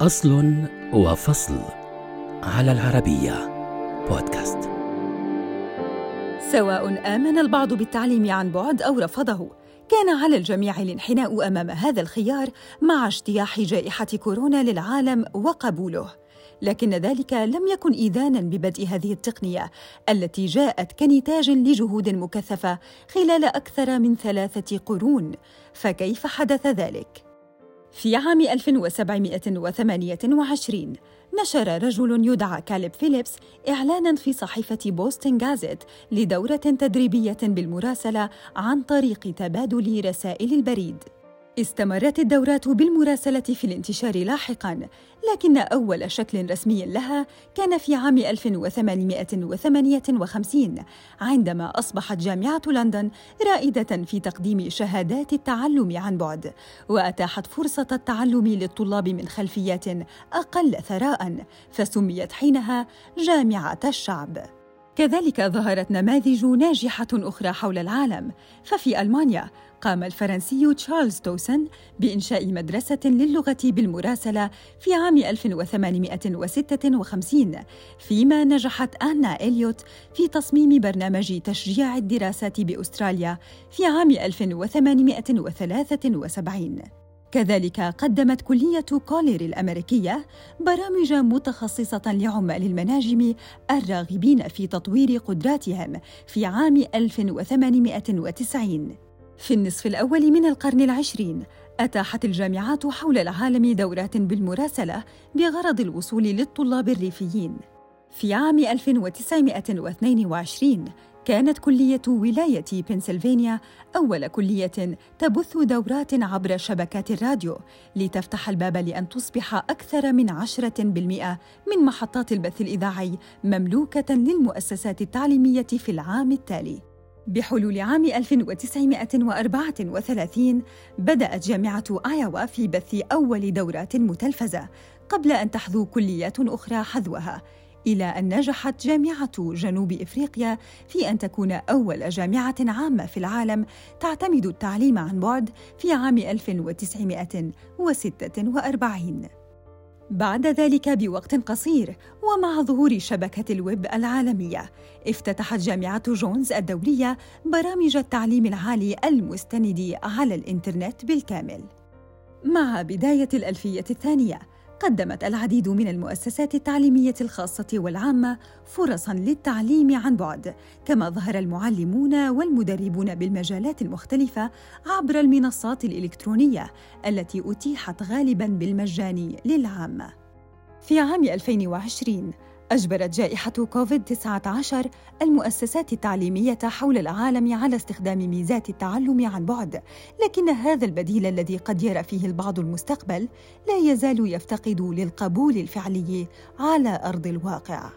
أصل وفصل على العربية بودكاست. سواء آمن البعض بالتعليم عن بعد أو رفضه كان على الجميع الانحناء أمام هذا الخيار مع اجتياح جائحة كورونا للعالم وقبوله. لكن ذلك لم يكن إيذانا ببدء هذه التقنية التي جاءت كنتاج لجهود مكثفة خلال أكثر من ثلاثة قرون. فكيف حدث ذلك؟ في عام 1728 نشر رجل يدعى كاليب فيليبس إعلانا في صحيفة بوستن جازيت لدورة تدريبية بالمراسلة عن طريق تبادل رسائل البريد. استمرت الدورات بالمراسلة في الانتشار لاحقاً، لكن أول شكل رسمي لها كان في عام 1858 عندما أصبحت جامعة لندن رائدة في تقديم شهادات التعلم عن بعد، وأتاحت فرصة التعلم للطلاب من خلفيات أقل ثراء، فسميت حينها جامعة الشعب. كذلك ظهرت نماذج ناجحة أخرى حول العالم، ففي ألمانيا قام الفرنسي تشارلز توسن بإنشاء مدرسة للغة بالمراسلة في عام 1856 فيما نجحت آنا إليوت في تصميم برنامج تشجيع الدراسات بأستراليا في عام 1873 كذلك قدمت كلية كولير الأمريكية برامج متخصصة لعمال المناجم الراغبين في تطوير قدراتهم في عام 1890 في النصف الأول من القرن العشرين أتاحت الجامعات حول العالم دورات بالمراسلة بغرض الوصول للطلاب الريفيين. في عام 1922 كانت كلية ولاية بنسلفانيا أول كلية تبث دورات عبر شبكات الراديو لتفتح الباب لأن تصبح أكثر من عشرة بالمئة من محطات البث الإذاعي مملوكة للمؤسسات التعليمية في العام التالي. بحلول عام 1934 بدأت جامعة آيوا في بث أول دورات متلفزة قبل أن تحذو كليات أخرى حذوها إلى أن نجحت جامعة جنوب إفريقيا في أن تكون أول جامعة عامة في العالم تعتمد التعليم عن بعد في عام 1946 بعد ذلك بوقت قصير ومع ظهور شبكة الويب العالمية افتتحت جامعة جونز الدولية برامج التعليم العالي المستند على الإنترنت بالكامل. مع بداية الألفية الثانية قدمت العديد من المؤسسات التعليمية الخاصة والعامة فرصاً للتعليم عن بعد، كما ظهر المعلمون والمدربون بالمجالات المختلفة عبر المنصات الإلكترونية التي أتيحت غالباً بالمجان للعامة. في عام 2020 أجبرت جائحة كوفيد-19 المؤسسات التعليمية حول العالم على استخدام ميزات التعلم عن بعد، لكن هذا البديل الذي قد يرى فيه البعض المستقبل لا يزال يفتقد للقبول الفعلي على أرض الواقع.